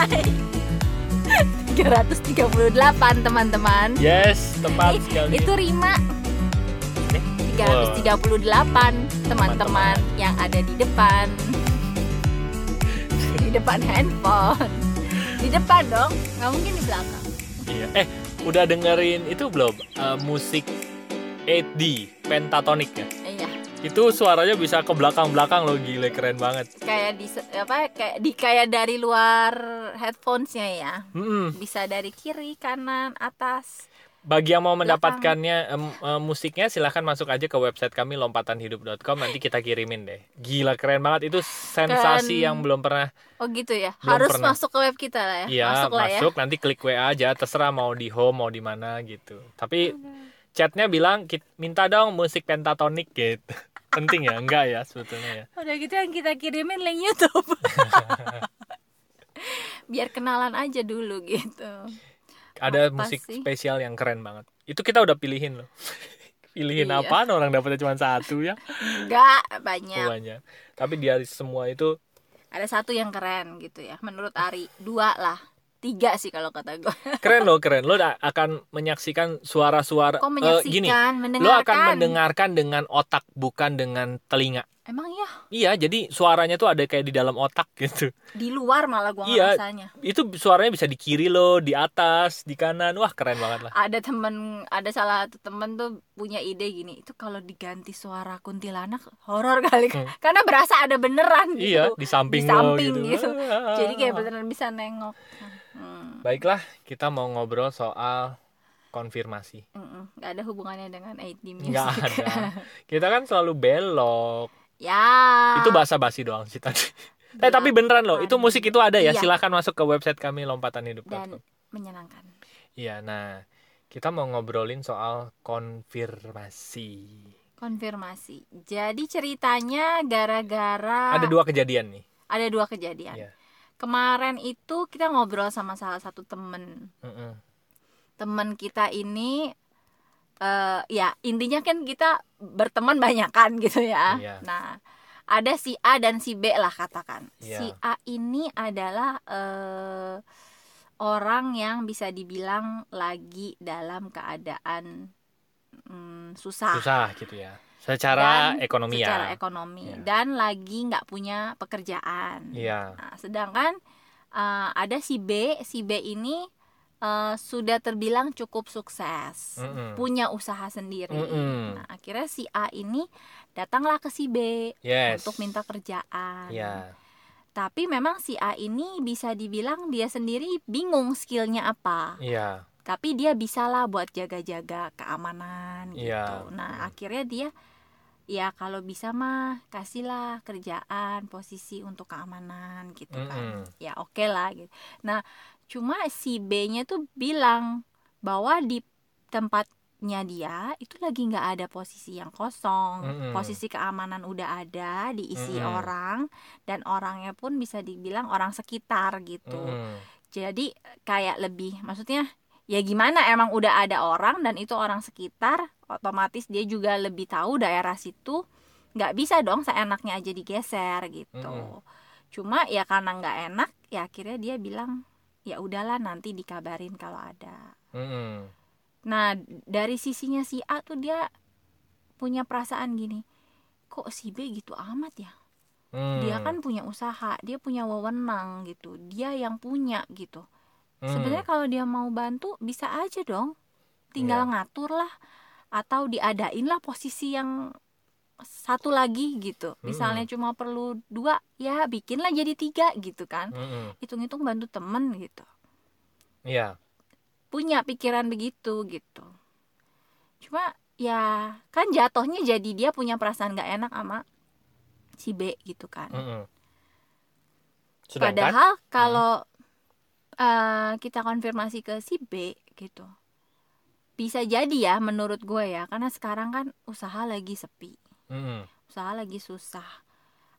Hai 338 teman-teman Yes, tepat Eh, sekali. Itu Rima Eh, 338 teman-teman yang ada di depan Di depan handphone Di depan dong, nggak mungkin di belakang Iya. Eh, udah dengerin itu belum? Eh, musik 8D, pentatonic ya? Itu suaranya bisa ke belakang-belakang loh, gile keren banget. kayak di apa kayak di kayak dari luar headphonesnya ya Mm-mm. bisa dari kiri kanan atas Bagi yang mau Belakang. mendapatkannya em, em, musiknya silahkan masuk aja ke website kami lompatanhidup.com nanti kita kirimin deh. Gila keren banget itu sensasi Keren. yang belum pernah. oh gitu ya Belum harus pernah. masuk ke web kita lah ya Iya, masuk ya masuk nanti klik WA aja terserah mau di home mau di mana gitu. Tapi chatnya bilang "Kit- minta dong musik pentatonik gitu. Penting ya? Enggak ya sebetulnya ya. udah gitu yang kita kirimin link YouTube biar kenalan aja dulu gitu Ada Apa musik sih? spesial yang keren banget. Itu kita udah pilihin loh. pilihin Iya. apaan orang dapetnya cuma satu ya? enggak banyak Banyak. Tapi dari semua itu ada satu yang keren gitu ya menurut Ari dua lah tiga sih kalau kata gue keren loh keren. Lo akan menyaksikan suara-suara kok menyaksikan gini. Mendengarkan lo akan mendengarkan dengan otak bukan dengan telinga emang iya? Iya jadi suaranya tuh ada kayak di dalam otak gitu. Di luar malah gua Iya. ngerasanya. itu suaranya bisa di kiri lo di atas di kanan. Wah keren banget lah. Ada temen ada salah satu temen tuh punya ide gini itu kalau diganti suara kuntilanak horor kali. Hmm. karena berasa ada beneran gitu. Iya di samping, Di lo samping gitu, gitu. Jadi kayak beneran bisa nengok. Hmm. baiklah kita mau ngobrol soal konfirmasi. Mm-mm. nggak ada hubungannya dengan 8D music. ada. Kita kan selalu belok ya itu bahasa basi doang sih tadi eh tapi beneran loh itu musik itu ada ya Iya. silahkan masuk ke website kami lompatanhidup.com dan menyenangkan Iya, nah kita mau ngobrolin soal konfirmasi. konfirmasi jadi ceritanya gara-gara Ada dua kejadian nih. ada dua kejadian Iya. kemarin itu kita ngobrol sama salah satu temen Mm-mm. teman kita ini eh ya intinya kan kita berteman banyak kan gitu ya. Iya. Nah, ada si A dan si B lah katakan. Iya. Si A ini adalah eh orang yang bisa dibilang lagi dalam keadaan mm, susah. Susah gitu ya. Secara Dan ekonomi secara ya. ekonomi Iya. dan lagi nggak punya pekerjaan. Iya. Nah, sedangkan eh, ada si B, si B ini eh, sudah terbilang cukup sukses, Mm-mm. punya usaha sendiri. Mm-mm. Nah, akhirnya si A ini datanglah ke si B Yes. untuk minta kerjaan. Iya. Tapi memang si A ini bisa dibilang dia sendiri bingung skillnya apa. Iya. Tapi dia bisalah buat jaga-jaga keamanan gitu. Iya. Nah, akhirnya dia ya kalau bisa mah kasihlah kerjaan posisi untuk keamanan gitu kan Mm-mm. ya oke lah gitu nah cuma si B-nya tuh bilang bahwa di tempatnya dia itu lagi nggak ada posisi yang kosong Mm-mm. posisi keamanan udah ada diisi Mm-mm. orang dan orangnya pun bisa dibilang orang sekitar gitu Mm-mm. jadi kayak lebih maksudnya ya gimana emang udah ada orang dan itu orang sekitar otomatis dia juga lebih tahu daerah situ nggak bisa dong seenaknya aja digeser gitu Mm-mm. cuma ya karena nggak enak ya akhirnya dia bilang ya udahlah nanti dikabarin kalau ada Mm-mm. nah dari sisinya si A tuh dia punya perasaan gini kok si B gitu amat ya Mm. dia kan punya usaha dia punya wewenang gitu dia yang punya gitu Mm. sebenarnya kalau dia mau bantu bisa aja dong tinggal Iya. ngatur lah atau diadain lah posisi yang satu lagi gitu. Misalnya cuma perlu dua ya bikinlah jadi tiga gitu kan. Mm-mm. hitung-hitung bantu temen gitu. Iya. punya pikiran begitu gitu. Cuma ya kan jatuhnya jadi dia punya perasaan gak enak sama si B gitu kan. Sedangkan? Padahal kalau eh, kita konfirmasi ke si B gitu, bisa jadi ya menurut gue ya, karena sekarang kan usaha lagi sepi, Mm-mm. usaha lagi susah.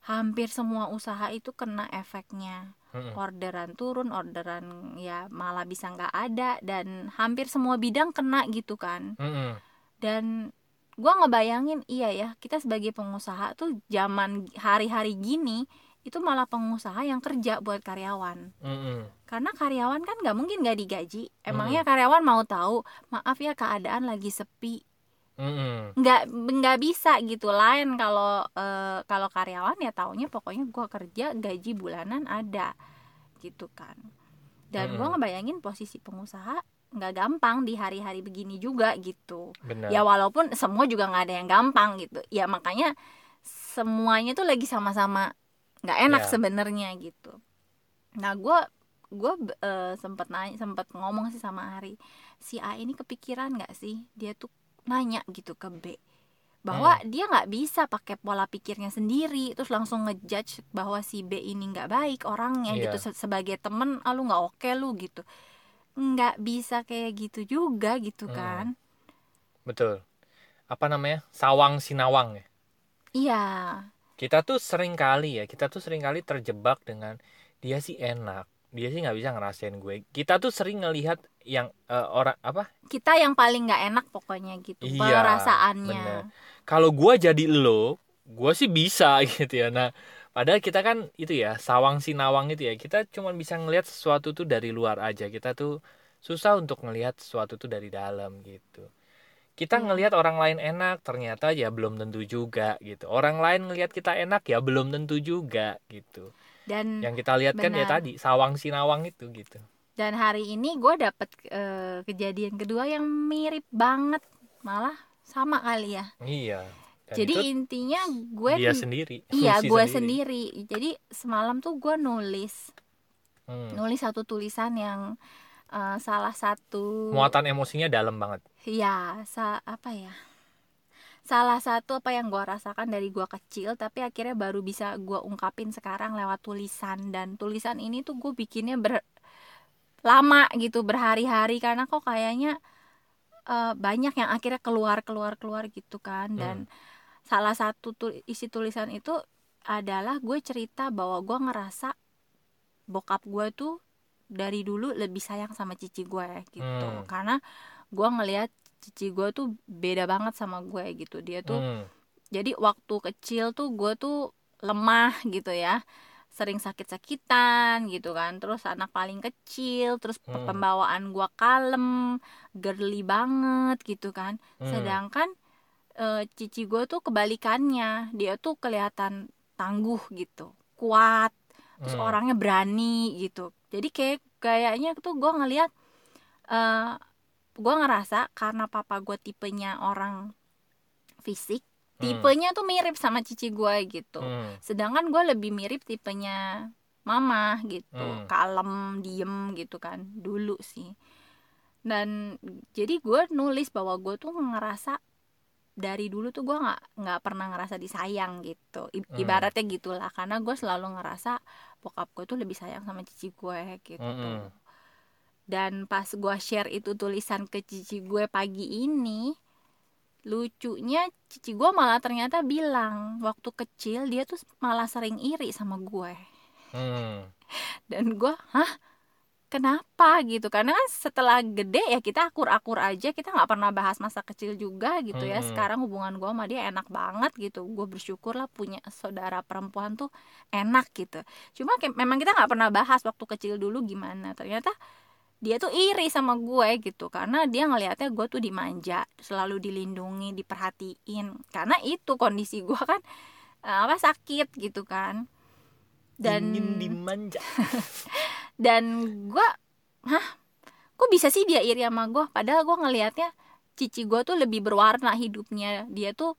Hampir semua usaha itu kena efeknya. Mm-mm. Orderan turun, orderan ya malah bisa nggak ada dan hampir semua bidang kena gitu kan. Mm-mm. Dan gua ngebayangin iya ya, kita sebagai pengusaha tuh zaman hari-hari gini itu malah pengusaha yang kerja buat karyawan. Mm-mm. karena karyawan kan nggak mungkin nggak digaji. Emangnya karyawan mau tahu maaf ya keadaan lagi sepi. Nggak nggak bisa gitu. Lain kalau eh, kalau karyawan ya taunya pokoknya gua kerja gaji bulanan ada gitu kan. Dan gua Mm-mm. ngebayangin posisi pengusaha nggak gampang di hari-hari begini juga gitu. Benar. Ya walaupun semua juga nggak ada yang gampang gitu. Ya makanya semuanya tuh lagi sama-sama nggak enak Ya. sebenarnya gitu nah gue gue sempet nanya sempet ngomong sih sama Ari si A ini kepikiran nggak sih dia tuh nanya gitu ke B bahwa Hmm. dia nggak bisa pakai pola pikirnya sendiri terus langsung ngejudge bahwa si B ini nggak baik orangnya Iya. gitu Se- sebagai temen ah lu nggak oke lu gitu nggak bisa kayak gitu juga gitu Hmm. kan betul apa namanya sawang sinawang ya iya kita tuh sering kali ya kita tuh sering kali terjebak dengan dia sih enak dia sih nggak bisa ngerasain gue. Kita tuh sering ngelihat yang eh, orang apa? Kita yang paling nggak enak pokoknya gitu Iya, perasaannya. kalau gue jadi lo gue sih bisa gitu ya. Nah padahal kita kan itu ya sawang sinawang itu ya kita cuma bisa ngelihat sesuatu tuh dari luar aja. Kita tuh susah untuk ngelihat sesuatu tuh dari dalam gitu kita Iya. ngelihat orang lain enak ternyata ya belum tentu juga gitu. Orang lain ngelihat kita enak ya belum tentu juga gitu. Dan yang kita lihat kan ya tadi sawang sinawang itu gitu. Dan hari ini gue dapet eh, kejadian kedua yang mirip banget malah sama kali ya. Iya. Dan jadi intinya gue dia sendiri iya gue sendiri. jadi semalam tuh gue nulis Hmm. nulis satu tulisan yang eh, salah satu muatan emosinya dalam banget ya sa apa ya? Salah satu apa yang gue rasakan dari gue kecil tapi akhirnya baru bisa gue ungkapin sekarang lewat tulisan. Dan tulisan ini tuh gue bikinnya ber lama gitu berhari-hari. Karena kok kayaknya eh, banyak yang akhirnya keluar keluar keluar gitu kan. Dan salah satu tu- isi tulisan itu adalah gue cerita bahwa gue ngerasa bokap gue tuh dari dulu lebih sayang sama cici gue gitu. Hmm. karena gue ngelihat cici gue tuh beda banget sama gue gitu dia tuh Hmm. jadi waktu kecil tuh gue tuh lemah gitu ya sering sakit-sakitan gitu kan terus anak paling kecil terus Hmm. pembawaan gue kalem girly banget gitu kan Hmm. sedangkan eh, cici gue tuh kebalikannya dia tuh kelihatan tangguh gitu kuat terus Hmm. orangnya berani gitu jadi kayak kayaknya tuh gue ngelihat eh gue ngerasa karena papa gue tipenya orang fisik Hmm. tipenya tuh mirip sama cici gue gitu Hmm. sedangkan gue lebih mirip tipenya mama gitu Hmm. kalem diem gitu kan dulu sih dan jadi gue nulis bahwa gue tuh ngerasa dari dulu tuh gue nggak nggak pernah ngerasa disayang gitu I- Hmm. ibaratnya gitulah karena gue selalu ngerasa bokap gue tuh lebih sayang sama cici gue gitu Mm-mm. Dan pas gue share itu tulisan ke cici gue pagi ini lucunya cici gue malah ternyata bilang waktu kecil dia tuh malah sering iri sama gue. Hmm. dan gue hah? Kenapa? Gitu. Karena kan setelah gede ya kita akur-akur aja kita nggak pernah bahas masa kecil juga gitu ya. Mm-mm. sekarang hubungan gue sama dia enak banget gitu. Gue bersyukur lah punya saudara perempuan tuh enak gitu. Cuma memang kita nggak pernah bahas waktu kecil dulu gimana. Ternyata dia tuh iri sama gue gitu karena dia ngelihatnya gue tuh dimanja selalu dilindungi diperhatiin. Karena itu kondisi gue kan eh, apa sakit gitu kan. Dan ingin dimanja. Dan gue hah? Kok bisa sih dia iri sama gue? Padahal gue ngelihatnya cici gue tuh lebih berwarna hidupnya. Dia tuh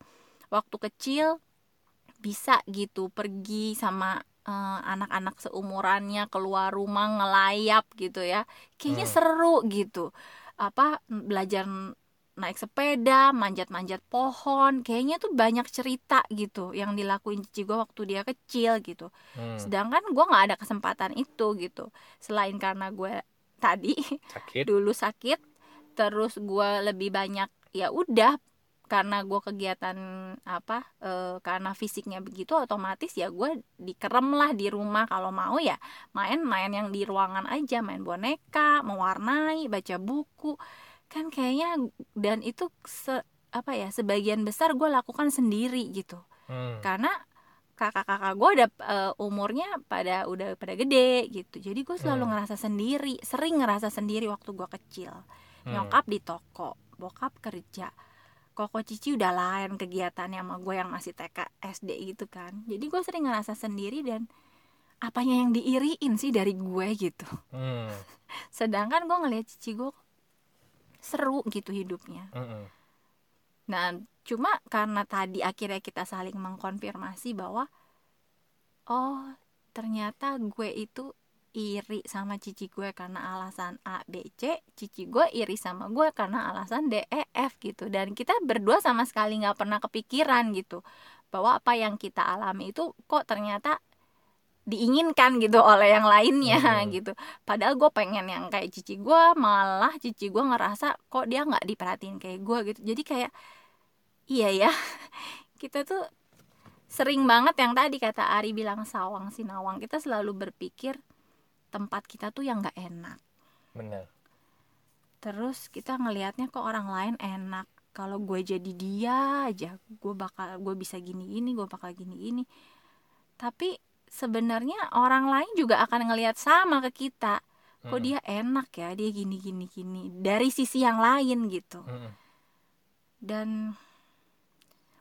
waktu kecil bisa gitu pergi sama eh, anak-anak seumurannya keluar rumah ngelayap gitu ya. Kayaknya Hmm. seru gitu. Apa belajar naik sepeda manjat-manjat pohon. Kayaknya tuh banyak cerita gitu yang dilakuin cici gue waktu dia kecil gitu. Hmm. sedangkan gue nggak ada kesempatan itu gitu. Selain karena gue tadi sakit. dulu sakit terus gue lebih banyak ya udah karena gue kegiatan apa eh, karena fisiknya begitu otomatis ya gue dikerem lah di rumah. Kalau mau ya main-main yang di ruangan aja. Main boneka mewarnai baca buku. Kan kayaknya dan itu se, apa ya sebagian besar gue lakukan sendiri gitu. Hmm. karena kakak-kakak gue udah uh, umurnya pada udah pada gede gitu. Jadi gue selalu Hmm. ngerasa sendiri sering ngerasa sendiri waktu gue kecil. Hmm. nyokap di toko bokap kerja koko cici udah lain kegiatannya sama gue yang masih TK SD gitu kan jadi gue sering ngerasa sendiri dan apanya yang diiriin sih dari gue gitu Hmm. sedangkan gue ngeliat cici gue seru gitu hidupnya Mm-mm. Nah, cuma karena tadi akhirnya kita saling mengkonfirmasi bahwa oh, ternyata gue itu iri sama cici gue karena alasan A, B, C, cici gue iri sama gue karena alasan D, E, F gitu. Dan kita berdua sama sekali nggak pernah kepikiran gitu bahwa apa yang kita alami itu kok ternyata diinginkan gitu oleh yang lainnya Hmm. gitu. Padahal gue pengen yang kayak cici gue, malah cici gue ngerasa kok dia nggak diperhatiin kayak gue gitu. Jadi kayak iya ya, kita tuh sering banget yang tadi kata Ari bilang sawang sinawang. Kita selalu berpikir tempat kita tuh yang nggak enak. bener Terus kita ngelihatnya kok orang lain enak. Kalau gue jadi dia aja, gue bakal gue bisa gini gini, gue bakal gini gini. Tapi sebenarnya orang lain juga akan ngelihat sama ke kita. Kok Mm-mm. dia enak ya, dia gini gini gini. Dari sisi yang lain gitu. Mm-mm. Dan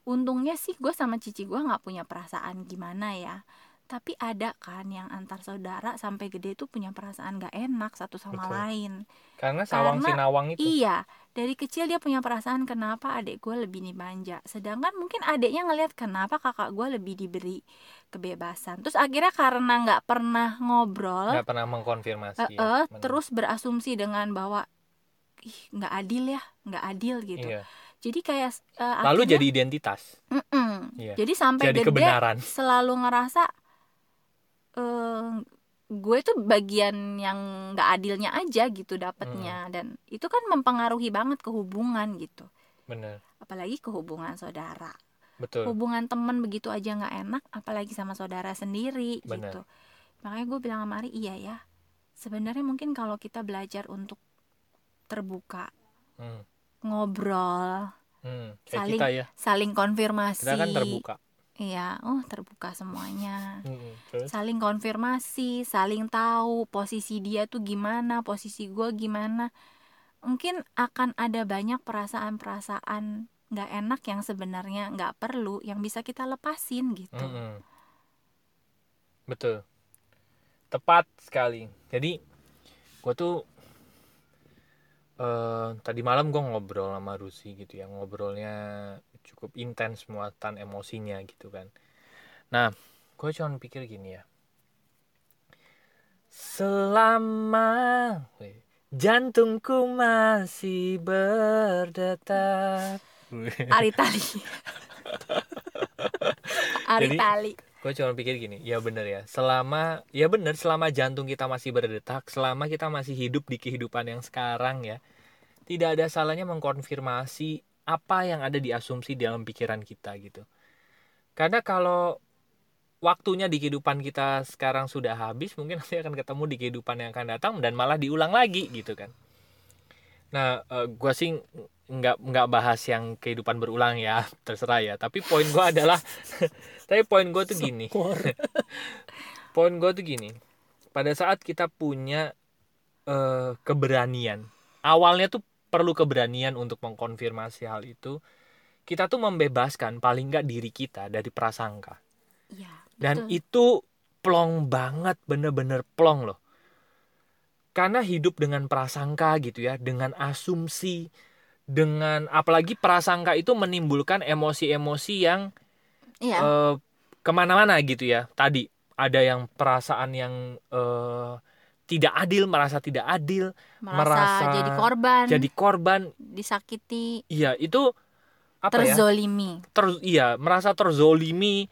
untungnya sih gue sama cici gue nggak punya perasaan gimana ya. Tapi ada kan yang antar saudara sampai gede tuh punya perasaan gak enak satu sama Betul. lain. karena sawang Karena sinawang itu Iya, dari kecil dia punya perasaan kenapa adik gue lebih dimanja. Sedangkan mungkin adiknya ngelihat kenapa kakak gue lebih diberi kebebasan. Terus akhirnya karena nggak pernah ngobrol, nggak pernah mengkonfirmasi eh, ya. eh, Bener. terus berasumsi dengan bahwa ih nggak adil ya, nggak adil gitu. Iya. Jadi kayak eh, lalu akhirnya- jadi identitas Mm-mm. Iya. Jadi sampai jadi gede kebenaran selalu ngerasa gue tuh bagian yang nggak adilnya aja gitu dapetnya Hmm. dan itu kan mempengaruhi banget ke hubungan gitu bener apalagi ke hubungan saudara betul hubungan temen begitu aja nggak enak apalagi sama saudara sendiri Bener. gitu makanya gue bilang sama Ari iya ya sebenarnya mungkin kalau kita belajar untuk terbuka Hmm. ngobrol Hmm. kayak Saling kita ya saling konfirmasi kita kan terbuka iya oh terbuka semuanya Hmm. terus saling konfirmasi, saling tahu posisi dia tuh gimana, posisi gue gimana. Mungkin akan ada banyak perasaan-perasaan nggak enak yang sebenarnya nggak perlu, yang bisa kita lepasin gitu. Mm-mm. betul tepat sekali jadi gue tuh eh tadi malam gue ngobrol sama Rusi gitu ya ngobrolnya cukup intens muatan emosinya gitu kan nah gue cuma pikir gini ya selama jantungku masih berdetak Ari tali. Ari Jadi- tali. gue cuma pikir gini ya bener ya selama ya bener selama jantung kita masih berdetak selama kita masih hidup di kehidupan yang sekarang ya tidak ada salahnya mengkonfirmasi apa yang ada di asumsi dalam pikiran kita gitu. Karena kalau waktunya di kehidupan kita sekarang sudah habis mungkin nanti akan ketemu di kehidupan yang akan datang dan malah diulang lagi gitu kan. Nah gue sih nggak nggak bahas yang kehidupan berulang ya terserah ya. Tapi poin gue adalah tapi poin gue tuh gini. Poin gue tuh gini. Pada saat kita punya eh, keberanian awalnya tuh perlu keberanian untuk mengkonfirmasi hal itu kita tuh membebaskan paling nggak diri kita dari prasangka Iya. dan itu plong banget bener-bener plong loh karena hidup dengan prasangka gitu ya dengan asumsi dengan apalagi prasangka itu menimbulkan emosi-emosi yang Iya. eh, ke mana-mana gitu ya tadi ada yang perasaan yang eh, tidak adil merasa tidak adil merasa, merasa jadi korban, jadi korban. Disakiti, iya itu apa ya? Terzolimi. ter iya merasa terzolimi.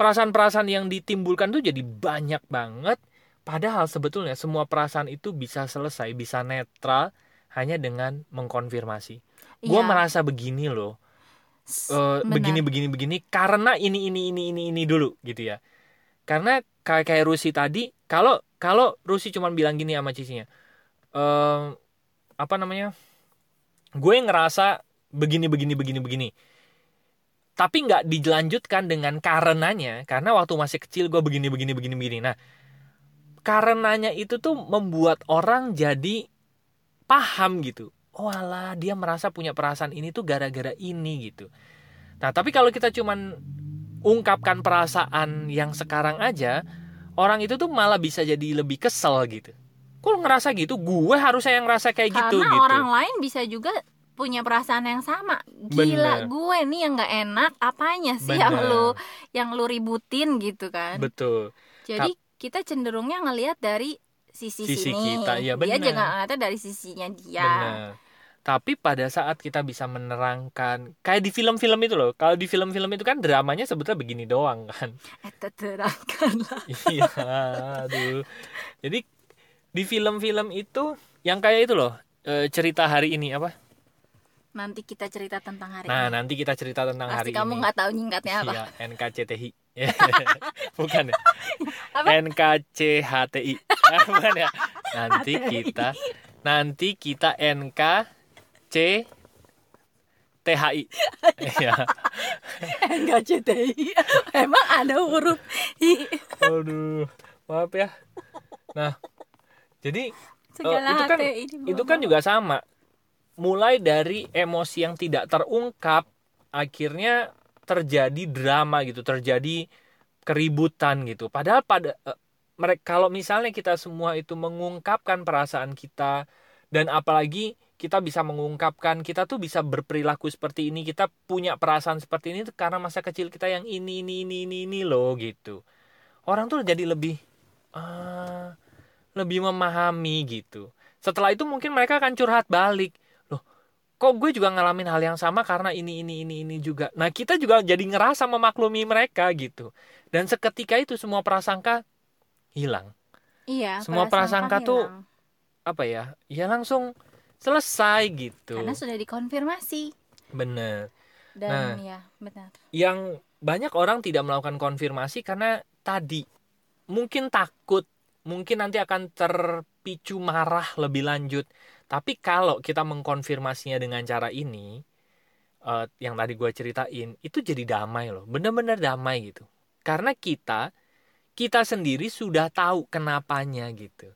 Perasaan-perasaan yang ditimbulkan tuh jadi banyak banget. Padahal sebetulnya semua perasaan itu bisa selesai bisa netral hanya dengan mengkonfirmasi. Gue Iya. merasa begini loh. Eh, benar. begini begini begini karena ini ini ini ini ini dulu gitu ya. Karena kayak kayak Rusi tadi kalau kalau Rusi cuma bilang gini sama cicinya eh apa namanya gue ngerasa begini begini begini begini. Tapi nggak dilanjutkan dengan karenanya karena waktu masih kecil gue begini begini begini begini. Nah karenanya itu tuh membuat orang jadi paham gitu. Oh alah dia merasa punya perasaan ini tuh gara-gara ini gitu. Nah tapi kalau kita cuman ungkapkan perasaan yang sekarang aja orang itu tuh malah bisa jadi lebih kesel gitu kok ngerasa gitu gue harusnya yang ngerasa kayak karena gitu gitu orang lain bisa juga punya perasaan yang sama gila Bener. gue nih yang nggak enak apanya sih yang Bener. lu yang lu ributin gitu kan betul jadi kita cenderungnya ngelihat dari sisi, Sisi sini kita, iya dia bener. juga ngeliatnya dari sisinya dia Benar. Tapi pada saat kita bisa menerangkan kayak di film-film itu loh. Kalau di film-film itu kan dramanya sebetulnya begini doang kan. eh terangkanlah iya, aduh. Jadi di film-film itu yang kayak itu loh, eh, cerita hari ini apa? nanti kita cerita tentang hari Nah, ini nanti kita cerita tentang pasti hari kamu ini. nggak tahu nyingkatnya apa Iya, NKCTI. Bukan ya? Apa? NKCHTI. Bukan ya? Nanti kita nanti kita NKC THI. Iya. enggak CTI emang ada huruf I Aduh, maaf ya. Nah, jadi segala itu kan- HTI di itu kan juga sama. Mulai dari emosi yang tidak terungkap, akhirnya terjadi drama gitu, terjadi keributan gitu. Padahal pada mereka kalau misalnya kita semua itu mengungkapkan perasaan kita dan apalagi kita bisa mengungkapkan kita tuh bisa berperilaku seperti ini, kita punya perasaan seperti ini tuh karena masa kecil kita yang ini ini ini ini, ini loh gitu. Orang tuh jadi lebih ah, lebih memahami gitu. Setelah itu mungkin mereka akan curhat balik. Loh, kok gue juga ngalamin hal yang sama karena ini ini ini ini juga. Nah, kita juga jadi ngerasa memaklumi mereka gitu. Dan seketika itu semua prasangka hilang. iya semua prasangka tuh hilang. Apa ya? Ya langsung selesai gitu. karena sudah dikonfirmasi Bener. dan ya benar Yang banyak orang tidak melakukan konfirmasi karena tadi mungkin takut, mungkin nanti akan terpicu marah lebih lanjut. Tapi kalau kita mengkonfirmasinya dengan cara ini, eh, yang tadi gue ceritain, itu jadi damai loh, bener-bener damai gitu. Karena kita, kita sendiri sudah tahu kenapanya gitu.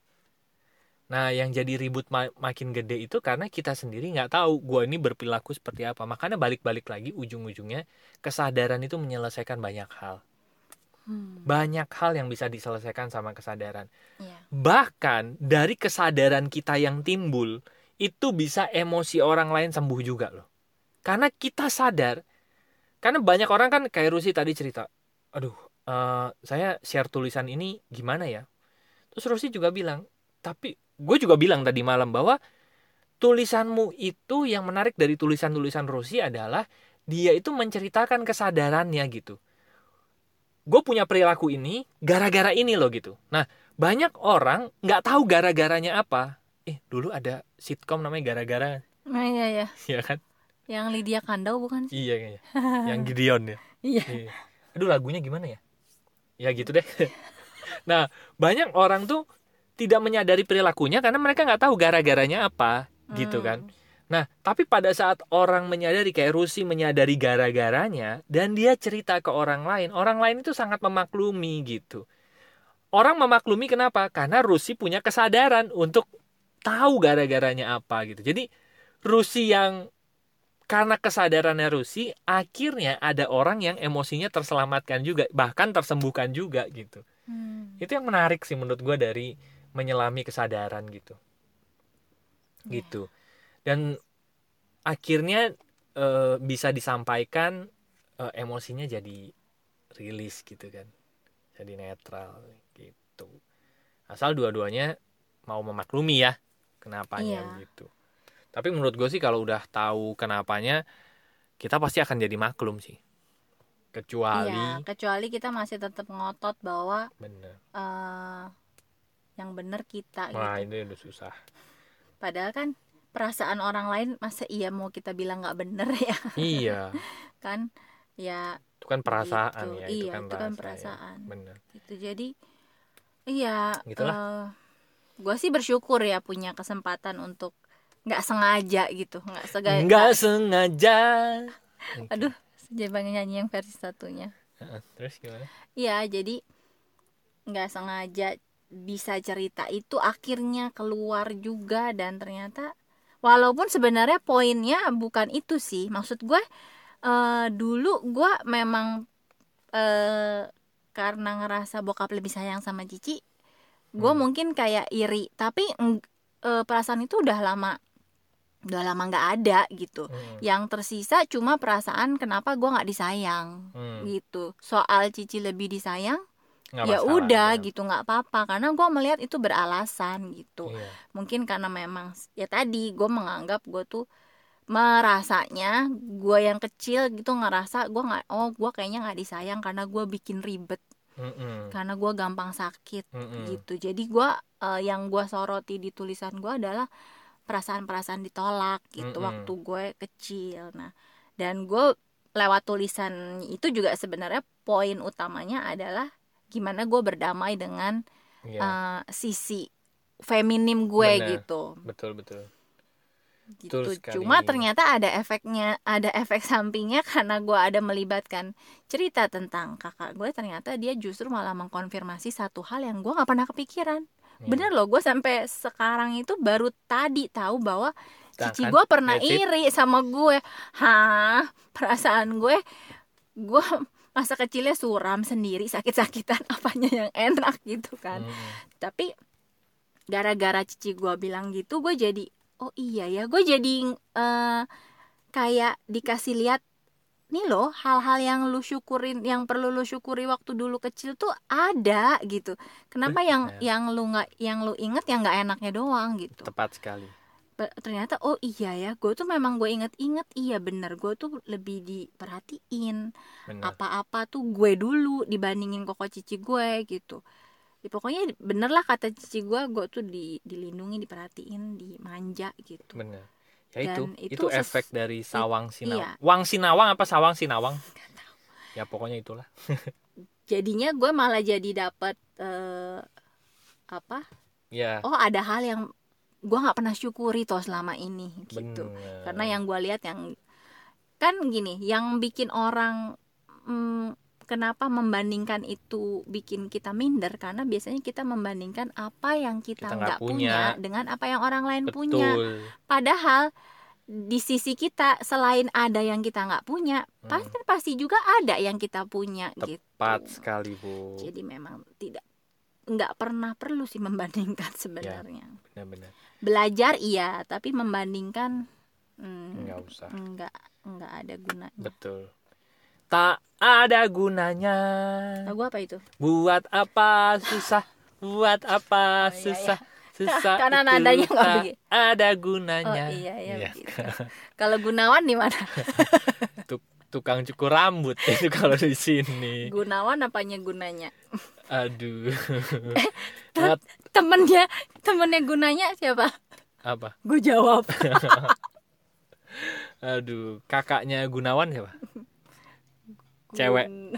Nah, yang jadi ribut ma- makin gede itu karena kita sendiri nggak tahu gue ini berperilaku seperti apa. Makanya balik-balik lagi ujung-ujungnya kesadaran itu menyelesaikan banyak hal. Hmm, Banyak hal yang bisa diselesaikan sama kesadaran. iya. Bahkan dari kesadaran kita yang timbul itu bisa emosi orang lain sembuh juga loh. Karena kita sadar. Karena banyak orang kan kayak Rusi tadi cerita, aduh, eh, saya share tulisan ini gimana ya? Terus Rusi juga bilang, tapi gue juga bilang tadi malam bahwa tulisanmu itu yang menarik dari tulisan-tulisan Rusi adalah dia itu menceritakan kesadarannya gitu. Gue punya perilaku ini gara-gara ini loh gitu. Nah, banyak orang nggak tahu gara-garanya apa. Eh, dulu ada sitkom namanya gara-gara, Nah, iya ya ya kan? yang Lydia Kandau bukan sih Iya kayaknya. Yang Gideon ya. iya Iya. Aduh lagunya gimana ya? Ya gitu deh. nah banyak orang tuh tidak menyadari perilakunya karena mereka nggak tahu gara-garanya apa gitu kan. Hmm. Nah tapi pada saat orang menyadari kayak Rusi menyadari gara-garanya dan dia cerita ke orang lain, orang lain itu sangat memaklumi gitu. Orang memaklumi kenapa? Karena Rusi punya kesadaran untuk tahu gara-garanya apa gitu. Jadi Rusi yang karena kesadarannya Rusi akhirnya ada orang yang emosinya terselamatkan juga bahkan tersembuhkan juga gitu Hmm, itu yang menarik sih menurut gue dari menyelami kesadaran gitu. Iya. gitu. Dan akhirnya eh, bisa disampaikan eh, emosinya jadi rilis gitu kan. Jadi netral gitu. Asal dua-duanya mau memaklumi ya kenapanya Iya. gitu. Tapi menurut gue sih kalau udah tahu kenapanya kita pasti akan jadi maklum sih. Kecuali iya kecuali kita masih tetap ngotot bahwa bener. eh yang benar kita wah gitu. ini udah susah. Padahal kan perasaan orang lain masa iya mau kita bilang nggak bener ya? Iya. Kan ya itu kan perasaan gitu. ya itu iya kan, itu kan ya. perasaan. Bener gitu jadi iya Gitulah. gue sih bersyukur ya punya kesempatan untuk nggak sengaja gitu. Nggak sengaja nggak sengaja. Aduh Jangan nyanyi yang versi satunya. Terus gimana? Iya, jadi nggak sengaja bisa cerita itu akhirnya keluar juga dan ternyata walaupun sebenarnya poinnya bukan itu sih. Maksud gue eh, dulu gue memang eh, karena ngerasa bokap lebih sayang sama Cici, gue Hmm. mungkin kayak iri. Tapi eh, perasaan itu udah lama, udah lama nggak ada gitu. Hmm, Yang tersisa cuma perasaan kenapa gue nggak disayang hmm, gitu. Soal Cici lebih disayang nggak ya masalah, udah ya. gitu nggak apa-apa karena gue melihat itu beralasan gitu Iya. mungkin karena memang ya tadi gue menganggap gue tuh merasanya gue yang kecil gitu ngerasa gue nggak oh gue kayaknya nggak disayang karena gue bikin ribet Mm-mm, karena gue gampang sakit mm-mm. gitu jadi gue eh, yang gue soroti di tulisan gue adalah perasaan-perasaan ditolak gitu Mm-mm. waktu gue kecil nah dan gue lewat tulisan itu juga sebenarnya poin utamanya adalah gimana gue berdamai dengan Iya, eh, sisi feminim gue Benar. gitu. Betul betul. Gitu. Betul cuma ternyata ada efeknya ada efek sampingnya karena gue ada melibatkan cerita tentang kakak gue ternyata dia justru malah mengkonfirmasi satu hal yang gue nggak pernah kepikiran. Iya. bener loh gue sampai sekarang itu baru tadi tahu bahwa cici kan? gue pernah iri sama gue. Hah? Perasaan gue gue masa kecilnya suram sendiri sakit-sakitan apanya yang enak gitu kan Mm-mm. tapi gara-gara cici gue bilang gitu gue jadi oh iya ya gue jadi eh, kayak dikasih lihat nih loh hal-hal yang lu syukurin yang perlu lu syukuri waktu dulu kecil tuh ada gitu kenapa yang Benar. yang lu nggak yang lu inget yang nggak enaknya doang gitu tepat sekali ternyata oh iya ya gue tuh memang gue inget-inget iya bener gue tuh lebih diperhatiin apa-apa tuh gue dulu dibandingin koko cici gue gitu. Ya, pokoknya bener lah kata cici gue gue tuh di, dilindungi diperhatiin dimanja gitu. Benar ya itu Dan itu, itu efek dari sawang sinawang. iya. wang sinawang apa sawang sinawang? Ya pokoknya itulah. Jadinya gue malah jadi dapat eh, apa? Ya. Oh ada hal yang gue nggak pernah syukuri toh selama ini gitu. Benar karena yang gue lihat yang kan gini yang bikin orang mm, kenapa membandingkan itu bikin kita minder? Karena biasanya kita membandingkan apa yang kita nggak punya. punya. dengan apa yang orang lain betul. Punya padahal di sisi kita selain ada yang kita nggak punya Hmm. pasti pasti juga ada yang kita punya gitu. tepat sekali bu. Jadi memang tidak nggak pernah perlu sih membandingkan sebenarnya. benar-benar belajar iya. Tapi membandingkan hmm, nggak usah. nggak nggak ada gunanya. Betul. Tak ada gunanya. Lagu apa itu? Buat apa susah? Buat Oh, apa iya, susah? susah Karena nadanya nggak begitu. ada oh gunanya iya iya Iya. begitu. Kalau Gunawan di mana? Tuk- tukang cukur rambut itu kalau di sini. Gunawan apanya gunanya? Aduh. Nggak- temennya temennya gunanya siapa? Apa? Gue jawab. Aduh kakaknya Gunawan siapa? Cewek. Gun-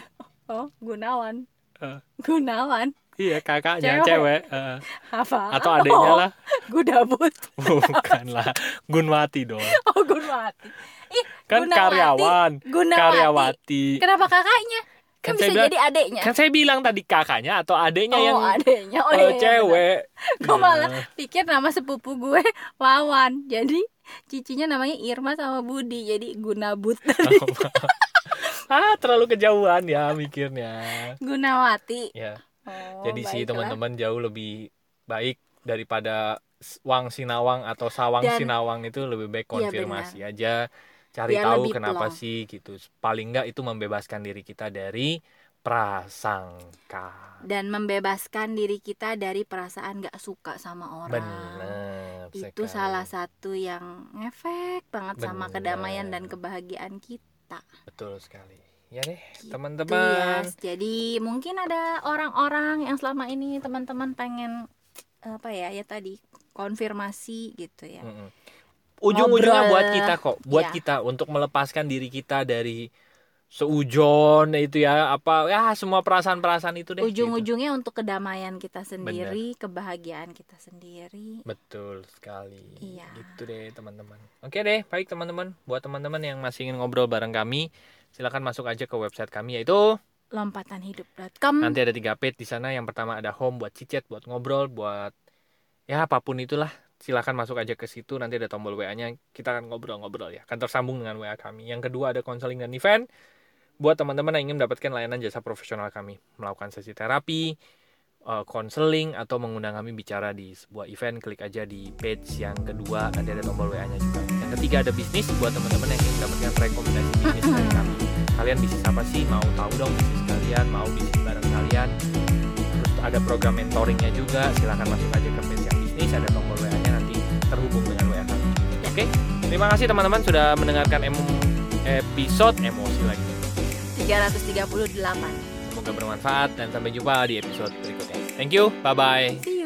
oh Gunawan. Eh. Gunawan. Iya kakaknya Cewek. cewek eh. apa? Atau adiknya oh, lah. Gudabut bukan lah Gunwati dong. Oh Gunwati. Ih, kan Gunawati. karyawan. Gunawati. Karyawati. Kenapa kakaknya kan, Kan bisa saya bilang- jadi adeknya. kan saya bilang tadi kakaknya atau adiknya oh yang adeknya. Oh eh, iya, iya, cewek. Gue malah Nah, pikir nama sepupu gue Wawan. Jadi cicinya namanya Irma sama Budi. Jadi Gunabut. Ah terlalu kejauhan ya mikirnya. Gunawati. Ya. Oh, jadi sih teman-teman jauh lebih baik daripada Wang Sinawang atau Sawang Dan- Sinawang itu lebih baik Iya, konfirmasi aja cari Biar tahu kenapa plong. sih gitu paling enggak itu membebaskan diri kita dari prasangka dan membebaskan diri kita dari perasaan gak suka sama orang benar itu sekali. salah satu yang ngefek banget sama Bener. kedamaian dan kebahagiaan kita betul sekali ya deh Gitu, teman-teman Yes. Jadi mungkin ada orang-orang yang selama ini teman-teman pengen apa ya ya tadi konfirmasi gitu ya. Mm-mm. Ujung-ujungnya buat kita kok buat Iya. kita untuk melepaskan diri kita dari seujon itu ya apa ya semua perasaan-perasaan itu deh gitu. Ujung-ujungnya untuk kedamaian kita sendiri, kebahagiaan kita sendiri. betul sekali Iya. gitu deh teman-teman oke deh baik teman-teman buat teman-teman yang masih ingin ngobrol bareng kami Silahkan masuk aja ke website kami yaitu lompatanhidup.com nanti ada tiga page di sana. Yang pertama ada home buat cicet, buat ngobrol, buat ya apa pun itulah. Silahkan masuk aja ke situ. Nanti ada tombol WA-nya. Kita akan ngobrol-ngobrol ya. Akan tersambung dengan WA kami. Yang kedua ada konseling dan event. Buat teman-teman yang ingin mendapatkan layanan jasa profesional kami, melakukan sesi terapi, eh, konseling atau mengundang kami bicara di sebuah event, klik aja di page yang kedua, nanti ada tombol WA-nya juga. Yang ketiga ada bisnis buat teman-teman yang ingin mendapatkan rekomendasi bisnis dari kami. Kalian bisnis apa sih? Mau tahu dong bisnis kalian, mau bisnis bareng kalian. Terus ada program mentoringnya juga, silahkan masuk aja ke page yang bisnis, ada tombol nanti terhubung dengan WA kami. Oke, terima kasih teman-teman sudah mendengarkan em- episode emosi lagi. 338 Semoga bermanfaat dan sampai jumpa di episode berikutnya. Thank you, bye bye. See